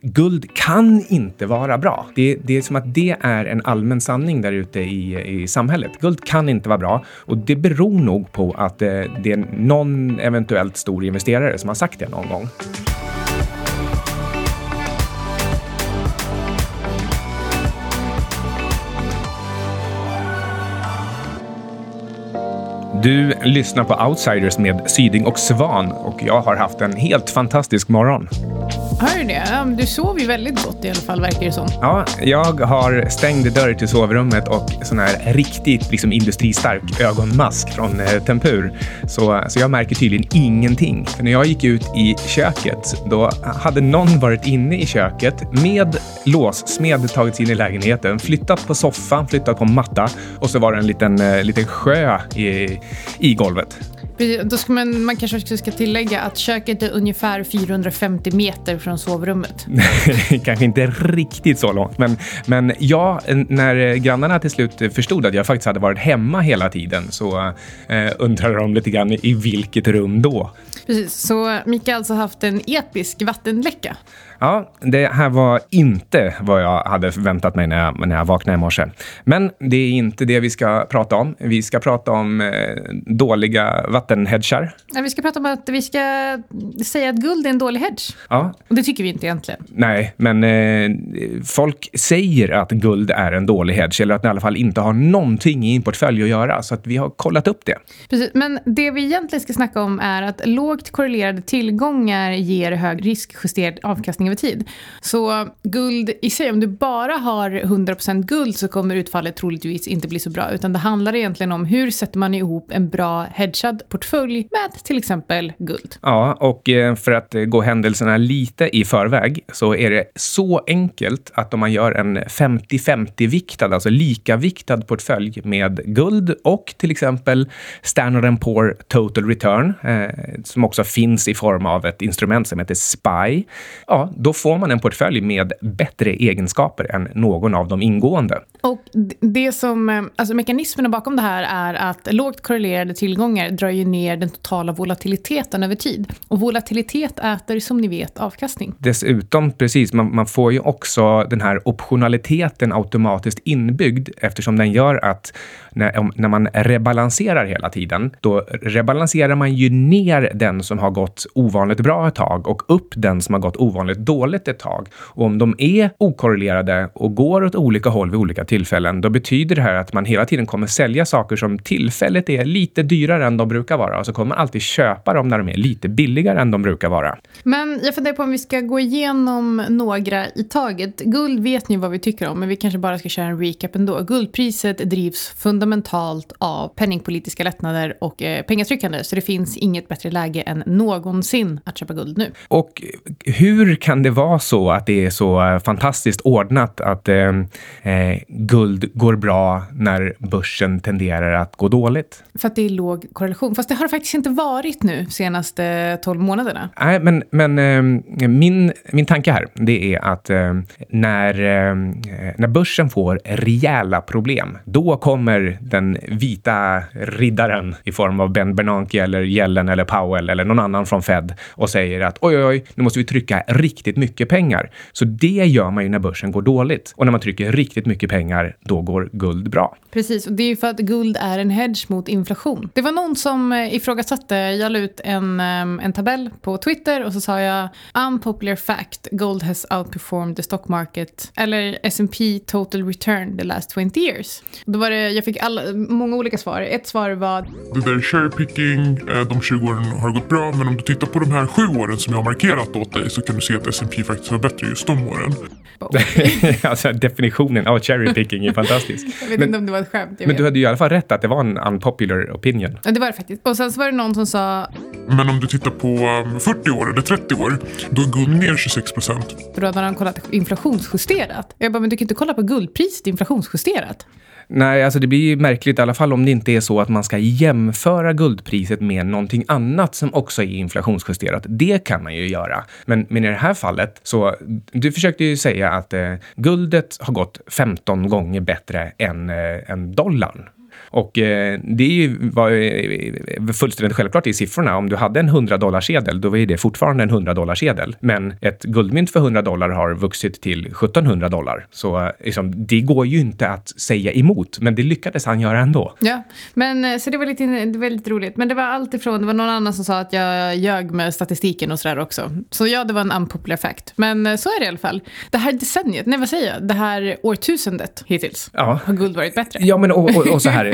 Guld kan inte vara bra. Det, det, är som att det är en allmän sanning där ute i, i samhället. Guld kan inte vara bra och det beror nog på att eh, det är någon eventuellt stor investerare som har sagt det någon gång. Du lyssnar på Outsiders med Syding och Svan och jag har haft en helt fantastisk morgon. Har du det? Du sov ju väldigt gott i alla fall, verkar det som. Ja, jag har stängd dörr till sovrummet och sån här riktigt liksom, industristark ögonmask från eh, Tempur. Så, så jag märker tydligen ingenting. För när jag gick ut i köket, då hade någon varit inne i köket med låssmed tagit sig in i lägenheten, flyttat på soffan, flyttat på matta och så var det en liten, eh, liten sjö i, i golvet. Då ska man, man kanske också ska tillägga att köket är ungefär 450 meter från sovrummet. kanske inte riktigt så långt, men, men ja, när grannarna till slut förstod att jag faktiskt hade varit hemma hela tiden så eh, undrade de lite grann i vilket rum då. Precis, så Mikael har alltså haft en episk vattenläcka. Ja, det här var inte vad jag hade förväntat mig när jag, när jag vaknade i morse. Men det är inte det vi ska prata om. Vi ska prata om eh, dåliga vattenhedgar. Vi ska prata om att vi ska säga att guld är en dålig hedge. Ja. Och det tycker vi inte egentligen. Nej, men eh, folk säger att guld är en dålig hedge, eller att det i alla fall inte har någonting i en portfölj att göra. Så att vi har kollat upp det. Precis, men det vi egentligen ska snacka om är att lågt korrelerade tillgångar ger hög riskjusterad avkastning över tid. Så guld i sig, om du bara har 100% guld så kommer utfallet troligtvis inte bli så bra. Utan det handlar egentligen om hur sätter man ihop en bra hedgad portfölj med till exempel guld. Ja, och eh, för att gå händelserna lite i förväg så är det så enkelt att om man gör en 50-50-viktad, alltså likaviktad portfölj med guld och till exempel Standard Poor Total Return, eh, som också finns i form av ett instrument som heter SPY, ja, då får man en portfölj med bättre egenskaper än någon av de ingående. Och det som, eh, alltså mekanismerna bakom det här är att lågt korrelerade tillgångar drar ju ner den totala volatiliteten över tid. Och volatilitet äter som ni vet avkastning. Dessutom, precis, man, man får ju också den här optionaliteten automatiskt inbyggd eftersom den gör att när, när man rebalanserar hela tiden, då rebalanserar man ju ner den som har gått ovanligt bra ett tag och upp den som har gått ovanligt dåligt ett tag. Och om de är okorrelerade och går åt olika håll vid olika tillfällen, då betyder det här att man hela tiden kommer sälja saker som tillfälligt är lite dyrare än de brukar vara och så kommer man alltid köpa dem när de är lite billigare än de brukar vara. Men jag funderar på om vi ska gå igenom några i taget. Guld vet ni vad vi tycker om, men vi kanske bara ska köra en recap ändå. Guldpriset drivs fundamentalt av penningpolitiska lättnader och eh, pengatryckande, så det finns inget bättre läge än någonsin att köpa guld nu. Och hur kan det vara så att det är så eh, fantastiskt ordnat att eh, eh, guld går bra när börsen tenderar att gå dåligt? För att det är låg korrelation. Fast det har det faktiskt inte varit nu senaste 12 månaderna. Nej, men, men eh, min, min tanke här, det är att när, när börsen får rejäla problem, då kommer den vita riddaren i form av Ben Bernanke eller Yellen eller Powell eller någon annan från Fed och säger att oj, oj, oj, nu måste vi trycka riktigt mycket pengar. Så det gör man ju när börsen går dåligt. Och när man trycker riktigt mycket pengar, då går guld bra. Precis, och det är ju för att guld är en hedge mot inflation. Det var någon som eh, ifrågasatte, jag la ut en, eh, en tabell på Twitter och så sa jag unpopular fact, gold has outperformed the stock market eller S&P total return the last 20 years. Då var det, jag fick alla, många olika svar. Ett svar var... Det där är cherry picking, eh, de 20 åren har gått bra men om du tittar på de här sju åren som jag har markerat åt dig så kan du se att S&P faktiskt var bättre just de åren. alltså definitionen av cherry picking är fantastisk. jag vet men, inte om det var ett skämt. Men vet. du hade ju i alla fall rätt att det var en unpopular opinion. Ja, det var det faktiskt. Och sen så var det någon som sa... Men om du tittar på 40 um, år eller 30 år, då är guld ner 26 procent. Då hade han kollat inflationsjusterat. Jag bara, men du kan inte kolla på guldpriset inflationsjusterat. Nej, alltså det blir ju märkligt i alla fall om det inte är så att man ska jämföra guldpriset med någonting annat som också är inflationsjusterat. Det kan man ju göra. Men, men i det här fallet så, du försökte ju säga att eh, guldet har gått 15 gånger bättre än, eh, än dollarn. Och eh, det är ju, var eh, fullständigt självklart i siffrorna. Om du hade en 100 dollarsedel, då var det fortfarande en 100 dollarsedel. Men ett guldmynt för 100 dollar har vuxit till 1700 dollar. Så eh, liksom, det går ju inte att säga emot, men det lyckades han göra ändå. Ja, men eh, så det var lite, det var lite roligt. Men det var allt ifrån, det var någon annan som sa att jag ljög med statistiken och sådär också. Så ja, det var en unpopular fact. Men så är det i alla fall. Det här decenniet, nej vad säger jag, det här årtusendet hittills Ja. har guld varit bättre. Ja, men och, och, och så här,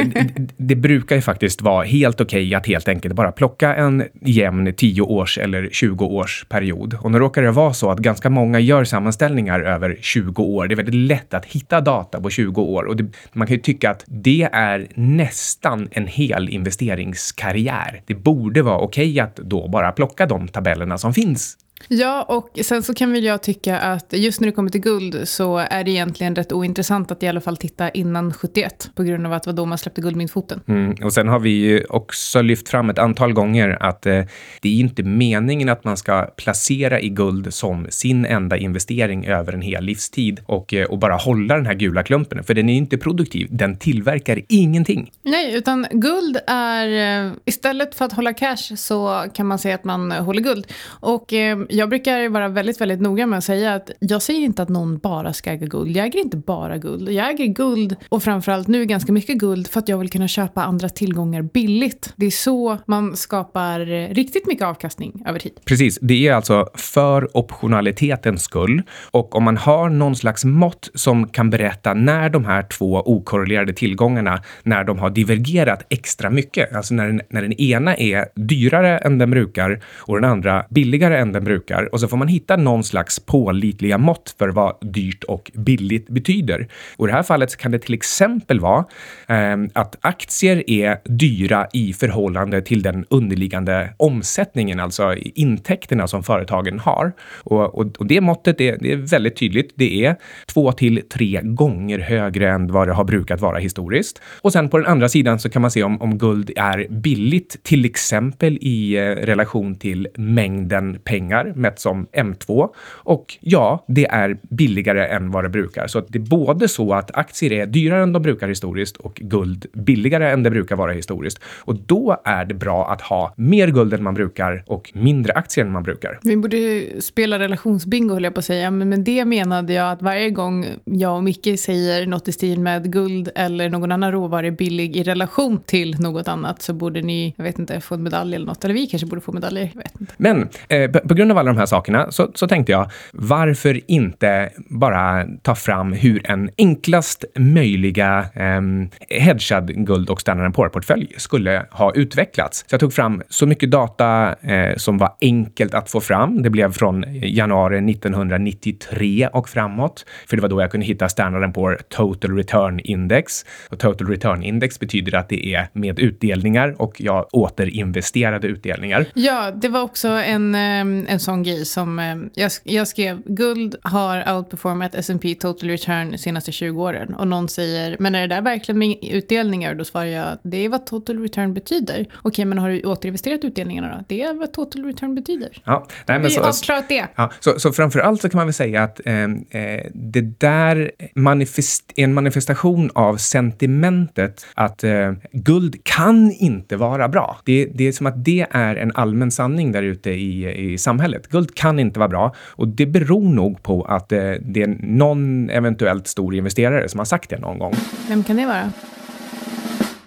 det, brukar ju faktiskt vara helt okej att helt enkelt bara plocka en jämn 10 års eller 20 års period. Och nu råkar det vara så att ganska många gör sammanställningar över 20 år. Det är väldigt lätt att hitta data på 20 år och det, man kan ju tycka att det är nästan en hel investeringskarriär. Det borde vara okej att då bara plocka de tabellerna som finns Ja, och sen så kan väl jag tycka att just när det kommer till guld så är det egentligen rätt ointressant att i alla fall titta innan 71 på grund av att det var då man släppte guldmyntfoten. Mm, och sen har vi ju också lyft fram ett antal gånger att eh, det är inte meningen att man ska placera i guld som sin enda investering över en hel livstid och, eh, och bara hålla den här gula klumpen, för den är inte produktiv. Den tillverkar ingenting. Nej, utan guld är... eh, Istället för att hålla cash så kan man säga att man håller guld. Och eh, jag brukar vara väldigt, väldigt noga med att säga att jag säger inte att någon bara ska äga guld. Jag äger inte bara guld. Jag äger guld och framförallt nu ganska mycket guld för att jag vill kunna köpa andra tillgångar billigt. Det är så man skapar riktigt mycket avkastning över tid. Precis, det är alltså för optionalitetens skull. Och om man har någon slags mått som kan berätta när de här två okorrelerade tillgångarna, när de har divergerat extra mycket, alltså när den, när den ena är dyrare än den brukar och den andra billigare än den brukar. Och så får man hitta någon slags pålitliga mått för vad dyrt och billigt betyder. Och i det här fallet kan det till exempel vara eh, att aktier är dyra i förhållande till den underliggande omsättningen, alltså intäkterna som företagen har. Och, och, och det måttet är, det är väldigt tydligt. Det är två till tre gånger högre än vad det har brukat vara historiskt. Och sen på den andra sidan så kan man se om, om guld är billigt, till exempel i eh, relation till mängden pengar mätt som M2. Och ja, det är billigare än vad det brukar. Så att det är både så att aktier är dyrare än de brukar historiskt och guld billigare än det brukar vara historiskt. Och då är det bra att ha mer guld än man brukar och mindre aktier än man brukar. Vi borde spela relationsbingo höll jag på att säga, men med det menade jag att varje gång jag och Micke säger något i stil med guld eller någon annan råvara är billig i relation till något annat så borde ni, jag vet inte, få en medalj eller något. Eller vi kanske borde få medaljer, jag vet inte. Men eh, på, på grund av alla de här sakerna så, så tänkte jag, varför inte bara ta fram hur en enklast möjliga eh, hedgad guld och Standard Poor-portfölj skulle ha utvecklats. Så jag tog fram så mycket data eh, som var enkelt att få fram. Det blev från januari 1993 och framåt, för det var då jag kunde hitta Standard Poor Total Return Index. Och Total Return Index betyder att det är med utdelningar och jag återinvesterade utdelningar. Ja, det var också en, ehm, en sån grej som ehm, jag, jag skrev. Guld har outperformat S&P total return de senaste 20 åren. Och någon säger, men är det där verkligen utdelningar? Då svarar jag, det är vad total return betyder. Okej, men har du återinvesterat utdelningarna då? Det är vad total return betyder. Ja, nej, men Vi så, har avklarat det. Ja, så, så framför allt så kan man väl säga att eh, eh, det där manifest, är en manifestation av sentimentet att eh, guld kan inte vara bra. Det, det är som att det är en allmän sanning där ute i, i samhället. Guld kan inte vara bra och det beror nog på att eh, det är någon eventuellt stor investerare som har sagt det någon gång. Vem kan det vara?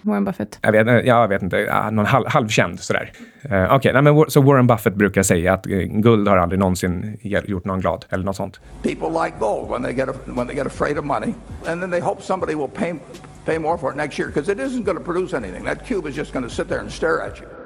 Warren Buffett. Jag vet, ja, jag vet inte, någon halv, halvkänd sådär. Uh, nej, men Wa- så Warren Buffett brukar säga att eh, guld har aldrig någonsin gjort någon glad eller något sånt. People like gold when they get a, when they get afraid of money, and then they hope somebody will pay pay more for it next year because it isn't going to produce anything. That cube is just going to sit there and stare at you.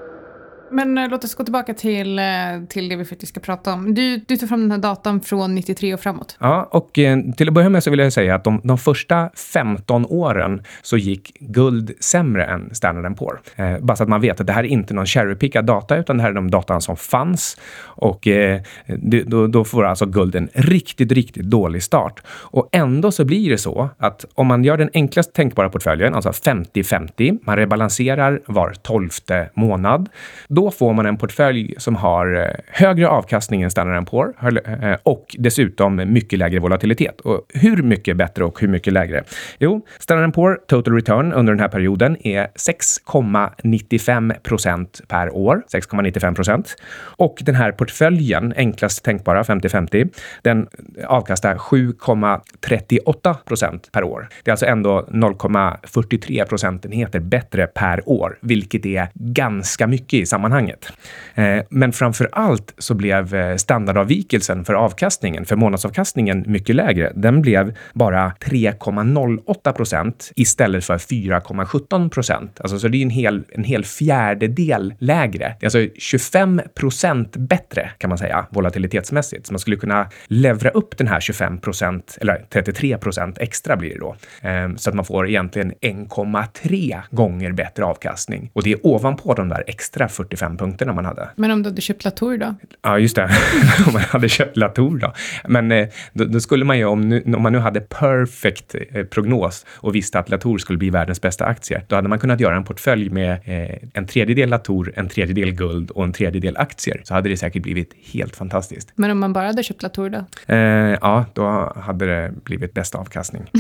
Men eh, låt oss gå tillbaka till, eh, till det vi faktiskt ska prata om. Du, du tog fram den här datan från 93 och framåt. Ja, och eh, till att börja med så vill jag säga att de, de första 15 åren så gick guld sämre än Standard Poor. Eh, bara så att man vet att det här är inte någon cherrypickad data, utan det här är de datan som fanns. Och eh, det, då, då får alltså guld en riktigt, riktigt dålig start. Och ändå så blir det så att om man gör den enklast tänkbara portföljen, alltså 50-50, man rebalanserar var tolfte månad, då får man en portfölj som har eh, högre avkastning än Standard Poor eh, och dessutom mycket lägre volatilitet. Och hur mycket bättre och hur mycket lägre? Jo, Standard Poor Total Return under den här perioden är 6,95 procent per år. 6,95 procent. Och den här portföljen, enklast tänkbara 50-50, den avkastar 7,38 procent per år. Det är alltså ändå 0,43 procentenheter bättre per år, vilket är ganska mycket i samma sammanhanget. Eh, men framför allt så blev eh, standardavvikelsen för avkastningen, för månadsavkastningen, mycket lägre. Den blev bara 3,08 procent istället för 4,17 procent. Alltså, så det är en hel, en hel fjärdedel lägre. Det är alltså 25 procent bättre kan man säga volatilitetsmässigt. Så man skulle kunna levra upp den här 25 procent eller 33 procent extra blir det då. Eh, så att man får egentligen 1,3 gånger bättre avkastning. Och det är ovanpå de där extra 45 punkterna man hade. Men om du hade köpt Latour då? Ja, just det. om man hade köpt Latour då. Men eh, då, då, skulle man ju, om, nu, om man nu hade perfect eh, prognos och visste att Latour skulle bli världens bästa aktie, då hade man kunnat göra en portfölj med eh, en tredjedel Latour, en tredjedel guld och en tredjedel aktier. Så hade det säkert blivit helt fantastiskt. Men om man bara hade köpt Latour då? Eh, ja, då hade det blivit bästa avkastning.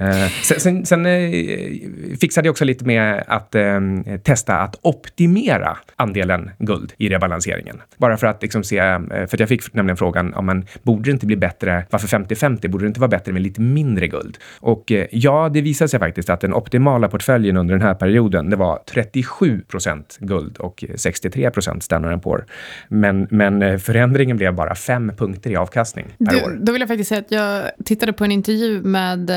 eh, sen, sen, sen eh, fixade jag också lite med att eh, testa att optimera andelen guld i rebalanseringen. Bara för att liksom se, eh, för jag fick nämligen frågan, ja, men, borde det inte bli bättre, varför 50-50? Borde det inte vara bättre med lite mindre guld? Och ja, det visade sig faktiskt att den optimala portföljen under den här perioden, det var 37 procent guld och 63 procent Standard Poor. Men, men förändringen blev bara fem punkter i avkastning per du, år. Då vill jag faktiskt säga att jag tittade på en intervju med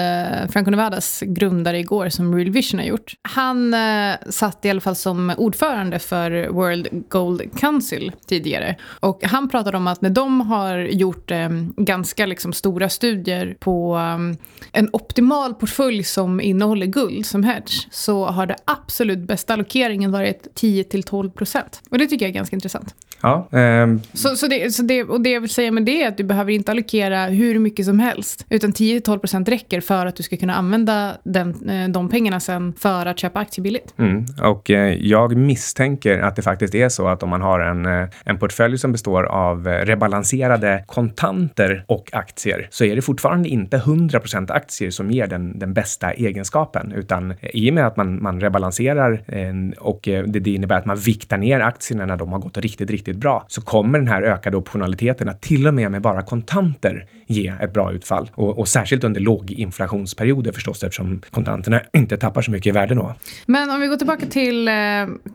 Franco Nevadas grundare igår som Real Vision har gjort. Han eh, satt i alla fall som ordförande för World Gold Council tidigare. Och han pratade om att när de har gjort eh, ganska liksom, stora studier på eh, en optimal portfölj som innehåller guld som hedge så har det absolut bästa allokeringen varit 10-12 procent. Och det tycker jag är ganska intressant. Ja, ehm, Så, så, det, så det, och det jag vill säga med det är att du behöver inte allokera hur mycket som helst. Utan 10-12% räcker för att du ska kunna använda den, eh, de pengarna sen för att köpa aktier billigt. Mm. Och eh, jag misstänker att det faktiskt är så att om man har en, eh, en portfölj som består av rebalanserade kontanter och aktier så är det fortfarande inte 100% aktier som ger den, den bästa egenskapen, utan i och med att man, man rebalanserar eh, och det, det innebär att man viktar ner aktierna när de har gått riktigt, riktigt bra, så kommer den här ökade optionaliteten att till och med med bara kontanter ge ett bra utfall. Och, och särskilt under låginflationsperioder förstås, eftersom kontanterna inte tappar så mycket i värde då. Men om vi går tillbaka till eh,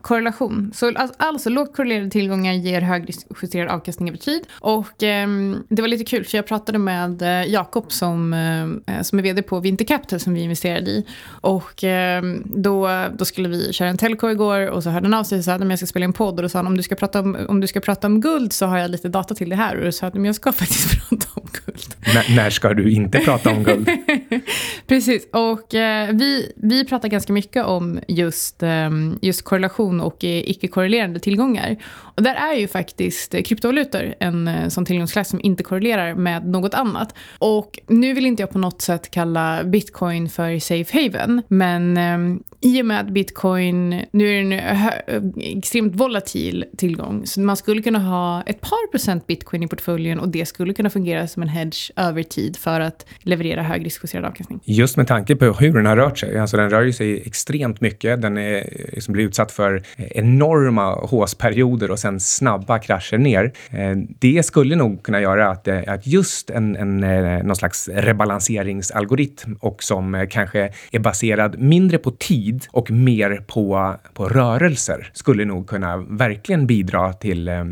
korrelation. Så alltså, alltså lågt korrelerade tillgångar ger högjusterad avkastning över tid. Och eh, det var lite kul för jag pratade med eh, Jakob som, eh, eh som är vd på Winter Capital som vi investerade i. Och eh, då, då skulle vi köra en telco igår och så hörde han av sig och sa att jag ska spela en podd och då sa han om du ska prata om, om, du ska prata om guld så har jag lite data till det här och då sa att jag ska faktiskt prata om guld. N när ska du inte prata om guld? Precis, och eh, vi, vi pratar ganska mycket om just, eh, just korrelation och eh, icke-korrelerande tillgångar. Och där är ju faktiskt eh, kryptovalutor en eh, sån tillgångsklass som inte korrelerar med något annat. Och nu vill inte jag på något sätt kalla bitcoin för safe haven, men eh, i och med att bitcoin, nu är det en extremt volatil tillgång, så man skulle kunna ha ett par procent bitcoin i portföljen och det skulle kunna fungera som en hedge över tid för att leverera hög riskjusterad avkastning. Just med tanke på hur den har rört sig. Alltså den rör ju sig extremt mycket. Den är, liksom blir utsatt för enorma håsperioder och sen snabba krascher ner. Eh, det skulle nog kunna göra att, eh, att just en, en, eh, någon slags rebalanseringsalgoritm och som kanske är baserad mindre på tid och mer på, på rörelser skulle nog kunna verkligen bidra till eh,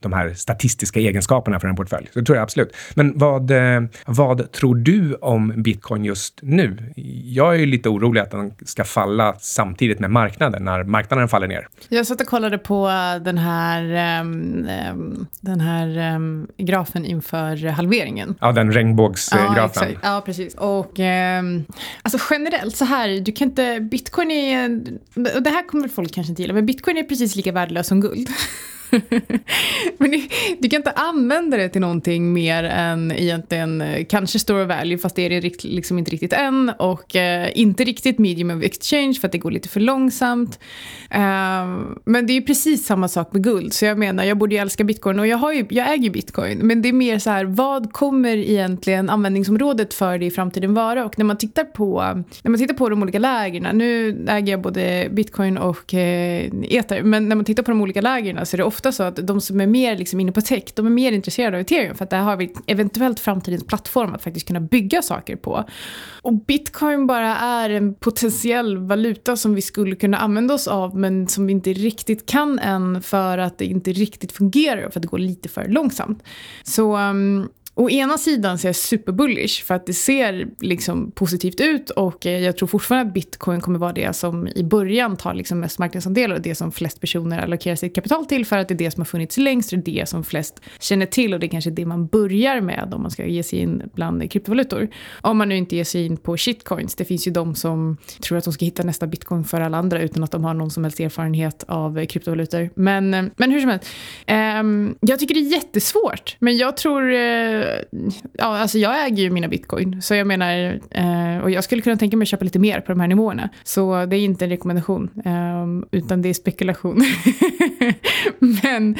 de här statistiska egenskaperna för en portfölj. Så det tror jag absolut. Men vad, eh, vad tror du om bitcoin just nu? Jag är ju lite orolig att den ska falla samtidigt med marknaden när marknaden faller ner. Jag satt och kollade på den här, ehm, den här ehm, grafen inför halveringen. Ja, den regnbågsgrafen. exakt. Ja, precis. Och um, alltså generellt så här, du kan inte, bitcoin är, och det här kommer folk kanske inte gilla, men bitcoin är precis lika värdelös som guld. Men du, du, kan inte använda det till någonting mer än egentligen eh, kanske store value, fast det är det liksom inte riktigt än. Och eh, inte riktigt medium of exchange för att det går lite för långsamt. Eh, men det är precis samma sak med guld. Så jag menar, jag borde ju älska bitcoin och jag, har ju, jag äger bitcoin. Men det är mer så här, vad kommer egentligen användningsområdet för det i framtiden vara? Och när man tittar på, när man tittar på de olika lägren, nu äger jag både bitcoin och eh, ether, men när man tittar på de olika lägren så är det ofta ofta så att de som är mer liksom inne på tech, de är mer intresserade av ethereum för att där har vi eventuellt framtidens plattform att faktiskt kunna bygga saker på. Och bitcoin bara är en potentiell valuta som vi skulle kunna använda oss av men som vi inte riktigt kan än för att det inte riktigt fungerar och för att det går lite för långsamt. Så um, Å ena sidan så är jag superbullish för att det ser liksom positivt ut och eh, jag tror fortfarande att bitcoin kommer vara det som i början tar liksom mest marknadsandelar och det som flest personer allokerar sitt kapital till för att det är det som har funnits längst och det som flest känner till och det är kanske det man börjar med om man ska ge sig in bland kryptovalutor. Om man nu inte ger sig in på shitcoins. Det finns ju de som tror att de ska hitta nästa bitcoin för alla andra utan att de har någon som helst erfarenhet av eh, kryptovalutor. Men, eh, men hur som helst. Um, jag tycker det är jättesvårt men jag tror uh, ja, alltså jag äger ju mina bitcoin. Så jag menar, eh, och jag skulle kunna tänka mig att köpa lite mer på de här nivåerna. Så det är inte en rekommendation, eh, utan det är spekulation. men,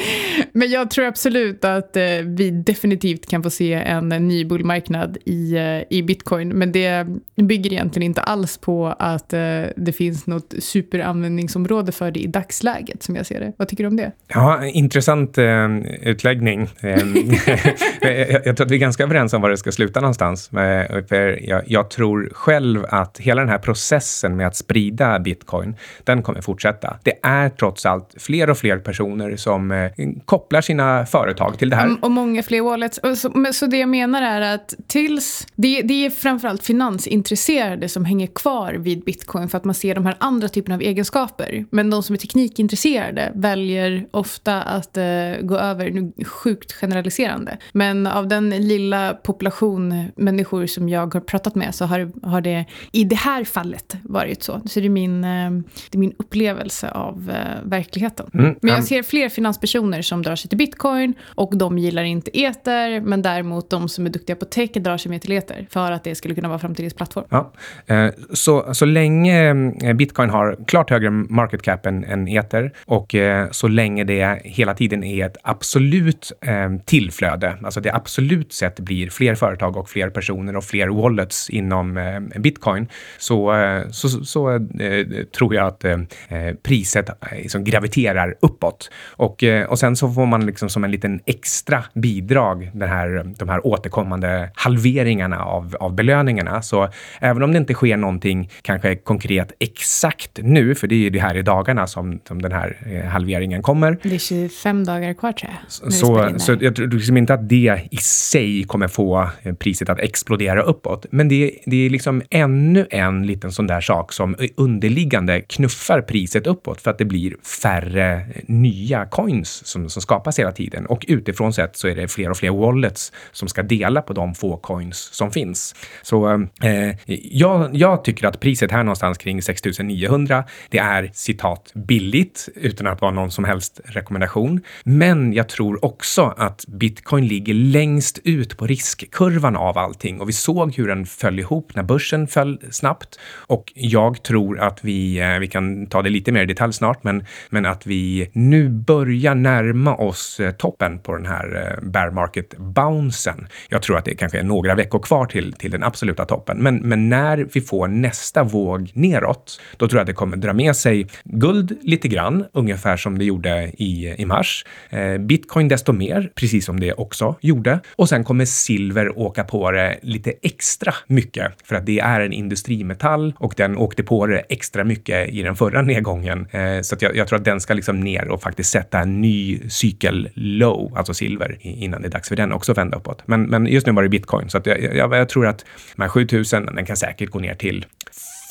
men jag tror absolut att eh, vi definitivt kan få se en ny bullmarknad i, eh, i bitcoin. Men det bygger egentligen inte alls på att eh, det finns något superanvändningsområde för det i dagsläget, som jag ser det. Vad tycker du om det? Ja, intressant eh, utläggning. jag, tror att vi är ganska överens om var det ska sluta någonstans. Eh, för jag, jag, tror själv att hela den här processen med att sprida bitcoin, den kommer fortsätta. Det är trots allt fler och fler personer som eh, kopplar sina företag till det här. Och många fler wallets. Så, så det jag menar är att tills... Det, det är framförallt finansintresserade som hänger kvar vid bitcoin för att man ser de här andra typerna av egenskaper. Men de som är teknikintresserade väljer ofta att eh, gå över, nu sjukt generaliserande, men av den lilla population människor som jag har pratat med så har, har det i det här fallet varit så. Så det är min, eh, det är min upplevelse av uh, verkligheten. Mm, men jag ser fler finanspersoner som drar sig till bitcoin och de gillar inte eter men däremot de som är duktiga på tech drar sig mer till eter för att det skulle kunna vara framtidens plattform. Ja. Eh, så, så länge bitcoin har klart högre market cap än, än eter och så länge det hela tiden är ett absolut tillflöde, alltså det absolut absolut sett blir fler företag och fler personer och fler wallets inom eh, bitcoin så, eh, så, så eh, tror jag att priset liksom graviterar uppåt. Och, och sen så får man liksom som en liten extra bidrag den här, de här återkommande halveringarna av, av belöningarna. Så även om det inte sker någonting kanske konkret exakt nu, för det är ju det här i dagarna som, som den här halveringen kommer. Det är 25 dagar kvar tror jag. Så, så, så jag tror liksom inte att det i sig kommer få eh, priset att explodera uppåt. Men det, det är liksom ännu en liten sån där sak som underliggande knuffar priset uppåt för att det blir färre eh, nya coins som, som skapas hela tiden. Och utifrån sett så är det fler och fler wallets som ska dela på de få coins som finns. Så eh, jag, jag tycker att priset här någonstans kring 6900, det är citat billigt utan att vara någon som helst rekommendation. Men jag tror också att bitcoin ligger längst ut på riskkurvan av allting och vi såg hur den föll ihop när börsen föll snabbt. Och jag tror att vi, eh, vi kan ta det lite mer i detalj snart, men, men att vi nu börjar närma oss eh, toppen på den här eh, bear market bouncen. Jag tror att det kanske är några veckor kvar till, till den absoluta toppen, men, men när vi får nästa våg neråt, då tror jag att det kommer dra med sig guld lite grann, ungefär som det gjorde i, i mars. Bitcoin desto mer, precis som det också gjorde. Och sen kommer silver åka på det lite extra mycket för att det är en industrimetall och den åkte på det extra mycket i den förra nedgången. Eh, så jag, jag, tror att den ska liksom ner och faktiskt sätta en ny cykel low, alltså silver, innan det är dags för den också att vända uppåt. Men, men just nu var det bitcoin, så att jag, jag, jag tror att de här 7000, den kan säkert gå ner till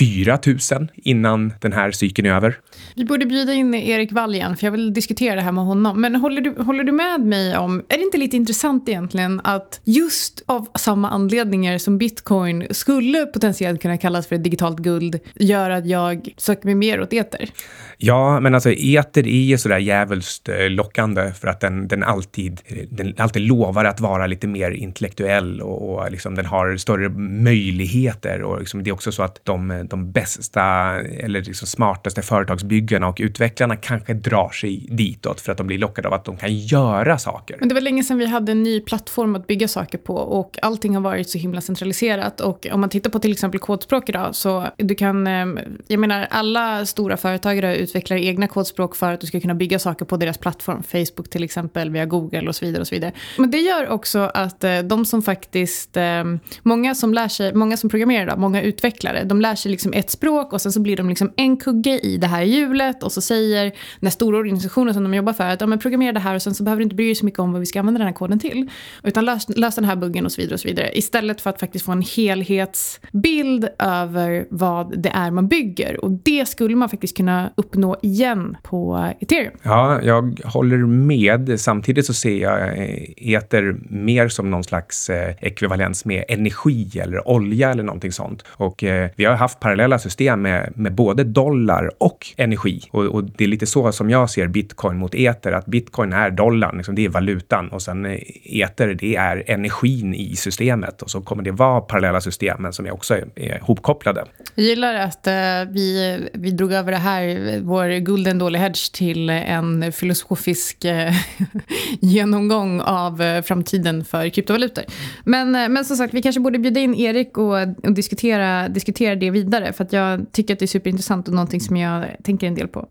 4 000 innan den här cykeln är över. Vi borde bjuda in Erik Wall igen, för jag vill diskutera det här med honom. Men håller du, håller du med mig om, är det inte lite intressant egentligen att just av samma anledningar som bitcoin skulle potentiellt kunna kallas för ett digitalt guld, gör att jag söker mig mer åt eter? Ja, men alltså eter är ju sådär djävulskt eh, lockande för att den, den, alltid, den alltid lovar att vara lite mer intellektuell och, och liksom den har större möjligheter. Och liksom det är också så att de, de bästa eller liksom smartaste företagsbyggarna och utvecklarna kanske drar sig ditåt för att de blir lockade av att de kan göra saker. Men det var länge sedan vi hade en ny plattform att bygga saker på och allting har varit så himla centraliserat. Och om man tittar på till exempel kodspråk idag så du kan, ehm, jag menar alla stora företagare utvecklar egna kodspråk för att du ska kunna bygga saker på deras plattform. Facebook till exempel, via Google och så vidare. och så vidare. Men det gör också att eh, de som faktiskt, ehm, många som lär sig, många som programmerar idag, många utvecklare, de lär sig liksom ett språk och sen så blir de liksom en kugge i det här hjulet och så säger den här stora organisationen som de jobbar för att ja, men programmera det här och sen så behöver du inte bry dig så mycket om vad vi ska använda den här koden till. Utan lös, lös den här buggen och så vidare och så vidare. Istället för att faktiskt få en helhetsbild över vad det är man bygger. Och det skulle man faktiskt kunna uppnå igen på ethereum. Ja, jag håller med. Samtidigt så ser jag eh, eter mer som någon slags eh, ekvivalens med energi eller olja eller någonting sånt. Och eh, vi har har haft parallella system med, med både dollar och energi. Och, och, det är lite så som jag ser bitcoin mot eter, att bitcoin är dollarn, liksom det är valutan och sen eh, eter, det är energin i systemet och så kommer det vara parallella system, men som är också är, är hopkopplade. Jag gillar att eh, vi, vi drog över det här, vår Golden dålig hedge, till en filosofisk eh, genomgång av eh, framtiden för kryptovalutor. Men, eh, men som sagt, vi kanske borde bjuda in Erik och, och diskutera, diskutera det vidare, för att jag tycker att det är superintressant och någonting som jag tänker en del på.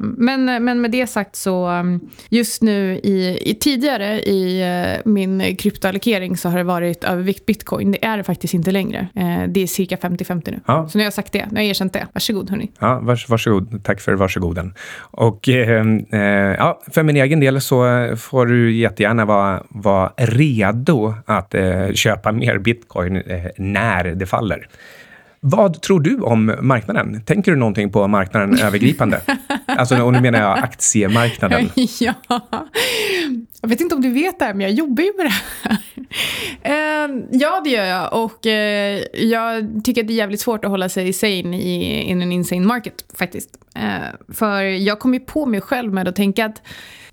men, men med det sagt så, um, just nu i, i tidigare i min kryptoallokering så har det varit övervikt bitcoin. Det är det faktiskt inte längre. det är cirka 50-50 nu. Ja. Så nu har jag sagt det. Nu har jag erkänt det. Varsågod hörni. Ja, vars, varsågod. Tack för varsågoden. Och eh, eh, ja, för min egen del så får du jättegärna vara, vara redo att eh, köpa mer bitcoin eh, när det faller. Vad tror du om marknaden? Tänker du någonting på marknaden övergripande? alltså, och nu menar jag aktiemarknaden. ja. Jag vet inte om du vet det här, men jag jobbar ju med det här. Uh, ja, det gör jag. Och uh, jag tycker att det är jävligt svårt att hålla sig sane i in en insane market, faktiskt. Uh, för jag kom ju på mig själv med att tänka att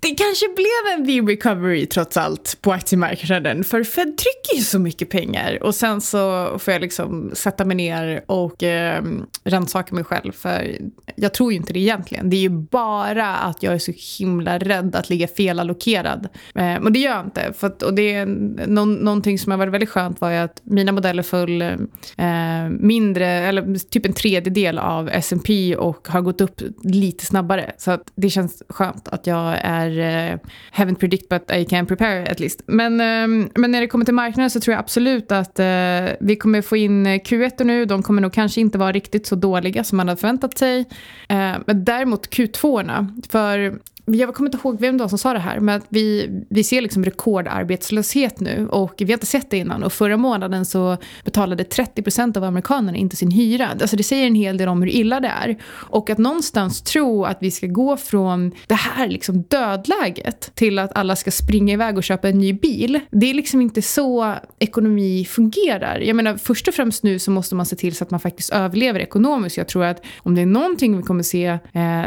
det kanske blev en V-recovery trots allt på aktiemarknaden. För Fed trycker ju så mycket pengar. Och sen så får jag liksom sätta mig ner och eh, rannsaka mig själv. För jag tror ju inte det egentligen. Det är ju bara att jag är så himla rädd att ligga felallokerad. Eh, och det gör jag inte. För att, och det är no någonting som har varit väldigt skönt var ju att mina modeller föll eh, mindre, eller typ en tredjedel av S&P och har gått upp lite snabbare. Så att det känns skönt att jag är eh, haven't predict but I can prepare at least. Men, eh, men när det kommer till marknaden så tror jag absolut att eh, vi kommer få in eh, Q1 nu. De kommer nog kanske inte vara riktigt så dåliga som man hade förväntat sig. Eh, men däremot Q2, för jag kommer inte ihåg vem det var som sa det här, men att vi, vi ser liksom rekordarbetslöshet nu och vi har inte sett det innan. Och förra månaden så betalade 30% av amerikanerna inte sin hyra. Alltså det säger en hel del om hur illa det är. Och att någonstans tro att vi ska gå från det här liksom dödläget till att alla ska springa iväg och köpa en ny bil. Det är liksom inte så ekonomi fungerar. Jag menar, först och främst nu så måste man se till så att man faktiskt överlever ekonomiskt. Jag tror att om det är någonting vi kommer se eh,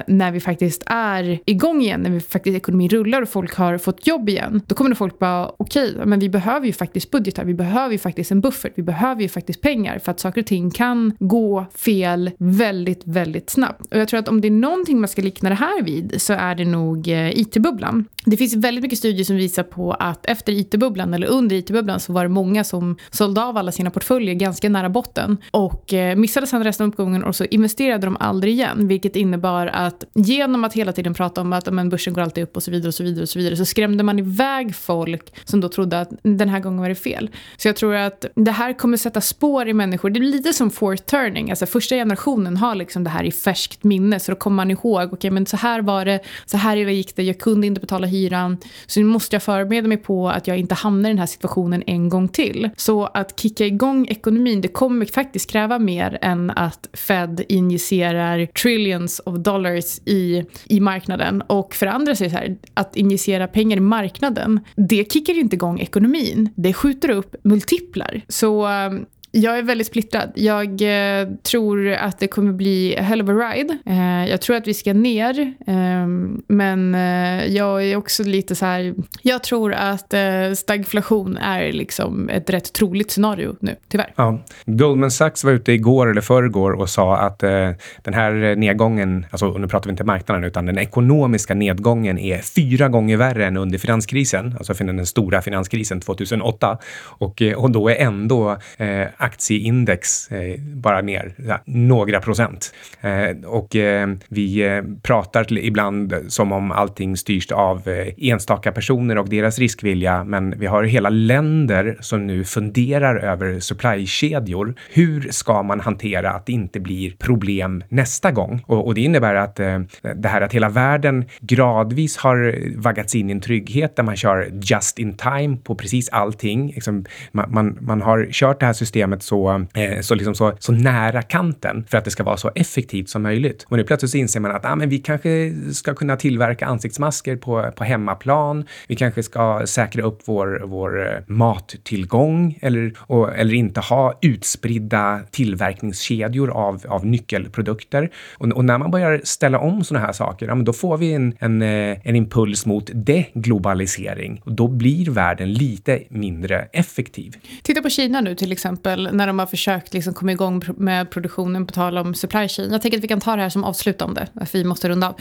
när vi faktiskt är igång igen, när vi faktiskt ekonomin rullar och folk har fått jobb igen, då kommer det folk bara, okej, okay, men vi behöver ju faktiskt budgetar, vi behöver ju faktiskt en buffert, vi behöver ju faktiskt pengar för att saker och ting kan gå fel väldigt, väldigt snabbt. Och jag tror att om det är någonting man ska likna det här vid så är det nog eh, IT-bubblan. Det finns väldigt mycket studier som visar på att efter IT-bubblan eller under IT-bubblan så var det många som sålde av alla sina portföljer ganska nära botten och eh, missade sen resten av uppgången och så investerade de aldrig igen, vilket innebar att genom att hela tiden prata om att men börsen går alltid upp och så vidare och så vidare och så vidare så skrämde man iväg folk som då trodde att den här gången var det fel. Så jag tror att det här kommer sätta spår i människor. Det blir lite som fourth turning, alltså första generationen har liksom det här i färskt minne så då kommer man ihåg, okej okay, men så här var det, så här gick det, jag kunde inte betala hyran. Så nu måste jag förbereda mig på att jag inte hamnar i den här situationen en gång till. Så att kicka igång ekonomin, det kommer faktiskt kräva mer än att Fed injicerar trillions of dollars i, i marknaden. Och för andra så är det så här, att injicera pengar i marknaden, det kickar inte igång ekonomin. Det skjuter upp multiplar. Så eh, jag är väldigt splittrad. Jag eh, tror att det kommer bli a hell of a ride. Eh, jag tror att vi ska ner. Eh, men eh, jag är också lite så här... Jag tror att eh, stagflation är liksom ett rätt troligt scenario nu, tyvärr. Ja. Goldman Sachs var ute igår eller förrgår och sa att eh, den här nedgången, alltså och nu pratar vi inte marknaden, utan den ekonomiska nedgången är fyra gånger värre än under finanskrisen, alltså den stora finanskrisen 2008. Och, eh, och då är ändå eh, aktieindex eh, bara ner ja, några procent. Eh, och eh, vi eh, pratar ibland som om allting styrs av eh, enstaka personer och deras riskvilja, men vi har hela länder som nu funderar över supplykedjor. Hur ska man hantera att det inte blir problem nästa gång? Och, och det innebär att eh, det här att hela världen gradvis har vaggats in i en trygghet där man kör just in time på precis allting. Liksom, man, man, man har kört det här systemet systemet så, eh, så, liksom så, så nära kanten för att det ska vara så effektivt som möjligt. Och nu plötsligt så inser man att ah, men vi kanske ska kunna tillverka ansiktsmasker på, på hemmaplan. Vi kanske ska säkra upp vår, vår eh, mattillgång eller, och, eller inte ha utspridda tillverkningskedjor av, av nyckelprodukter. Och, och när man börjar ställa om sådana här saker, ja, men då får vi en, en, eh, en impuls mot deglobalisering. Och då blir världen lite mindre effektiv. Titta på Kina nu till exempel exempel när de har försökt liksom komma igång med produktionen på tal om supply chain. Jag tänker att vi kan ta det här som avslutande, för vi måste runda av.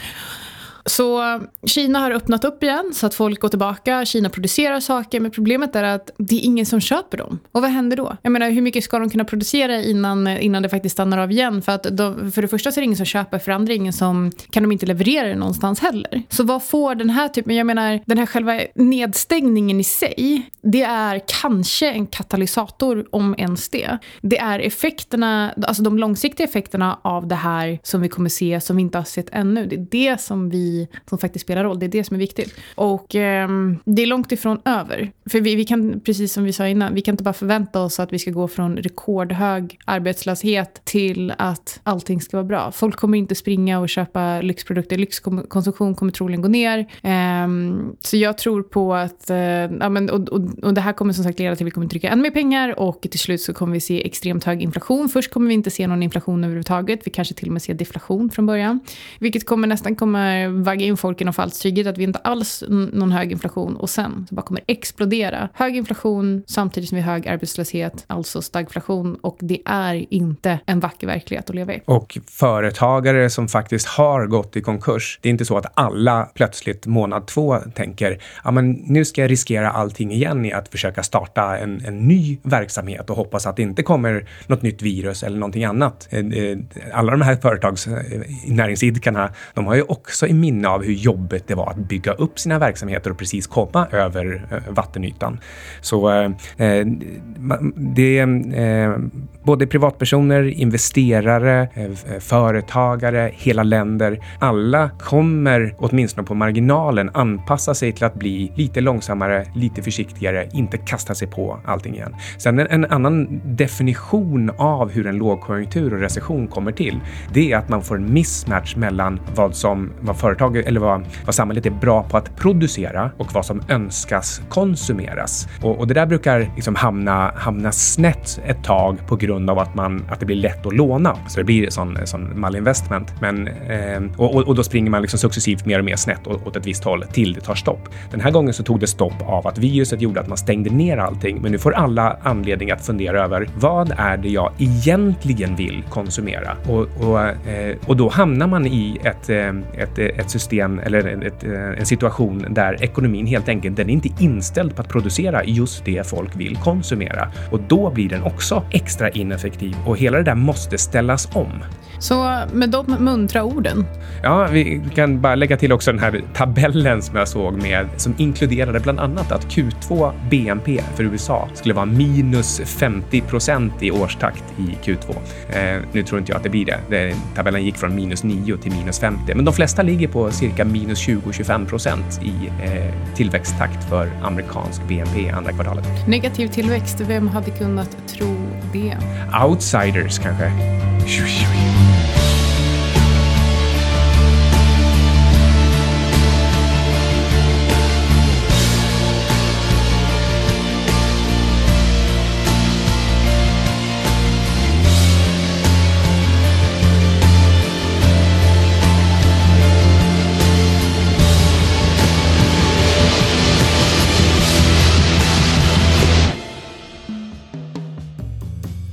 Så Kina har öppnat upp igen så att folk går tillbaka. Kina producerar saker, men problemet är att det är ingen som köper dem. Och vad händer då? Jag menar, hur mycket ska de kunna producera innan, innan det faktiskt stannar av igen? För, att de, för det första så är det ingen som köper, för det andra ingen som kan de inte leverera det någonstans heller. Så vad får den här typen, jag menar den här själva nedstängningen i sig, det är kanske en katalysator om ens det. Det är effekterna, alltså de långsiktiga effekterna av det här som vi kommer se som vi inte har sett ännu. Det är det som vi som faktiskt spelar roll. Det är det som är viktigt. Och eh, det är långt ifrån över. För vi, vi, kan, precis som vi sa innan, vi kan inte bara förvänta oss att vi ska gå från rekordhög arbetslöshet till att allting ska vara bra. Folk kommer inte springa och köpa lyxprodukter. Lyxkonsumtion kommer troligen gå ner. Eh, så jag tror på att, eh, ja, men, och, och, och det här kommer som sagt leda till att vi kommer trycka ännu mer pengar och till slut så kommer vi se extremt hög inflation. Först kommer vi inte se någon inflation överhuvudtaget. Vi kanske till och med ser deflation från början. Vilket kommer nästan kommer vagga in folk i någon falsk trygghet att vi inte alls någon hög inflation och sen så bara kommer explodera. Hög inflation samtidigt som vi har hög arbetslöshet, alltså stagflation och det är inte en vacker verklighet att leva i. Och företagare som faktiskt har gått i konkurs, det är inte så att alla plötsligt månad två tänker, ja men nu ska jag riskera allting igen i att försöka starta en, en ny verksamhet och hoppas att det inte kommer något nytt virus eller någonting annat. Eh, eh, alla de här företags eh, näringsidkarna, de har ju också i minne av hur jobbigt det var att bygga upp sina verksamheter och precis komma över eh, vattenytan. Så eh, eh det eh, både privatpersoner, investerare, eh, eh, företagare, hela länder. Alla kommer åtminstone på marginalen anpassa sig till att bli lite långsammare, lite försiktigare, inte kasta sig på allting igen. Sen en, en annan definition av hur en lågkonjunktur och recession kommer till, det är att man får en mismatch mellan vad som vad företag eller vad, vad samhället är bra på att producera och vad som önskas konsumeras. Och, och det där brukar liksom hamna, hamna snett ett tag på grund av att, man, att det blir lätt att låna. Så det blir sån, sån malinvestment. Men, eh, och, och, då springer man liksom successivt mer och mer snett åt, ett visst håll till det tar stopp. Den här gången så tog det stopp av att viruset gjorde att man stängde ner allting. Men nu får alla anledning att fundera över vad är det jag egentligen vill konsumera? Och, och, eh, och då hamnar man i ett, eh, ett, ett, ett system eller ett, eh, en situation där ekonomin helt enkelt den är inte inställd på att producera just det folk vill konsumera och då blir den också extra ineffektiv och hela det där måste ställas om. Så med de muntra orden. Ja, vi kan bara lägga till också den här tabellen som jag såg med som inkluderade bland annat att Q2 BNP för USA skulle vara minus 50 procent i årstakt i Q2. Eh, nu tror inte jag att det blir det. det. Tabellen gick från minus 9 till minus 50, men de flesta ligger på cirka minus 20-25 procent i eh, tillväxttakt för amerikansk BNP andra kvartalet. Negativ tillväxt, vem hade kunnat tro det? Outsiders kanske?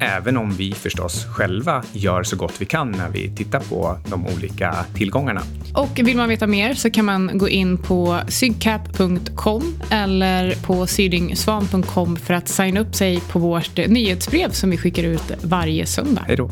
även om vi förstås själva gör så gott vi kan när vi tittar på de olika tillgångarna. Och vill man veta mer så kan man gå in på sygcap.com eller på sydingsvan.com för att signa upp sig på vårt nyhetsbrev som vi skickar ut varje söndag. Hej då.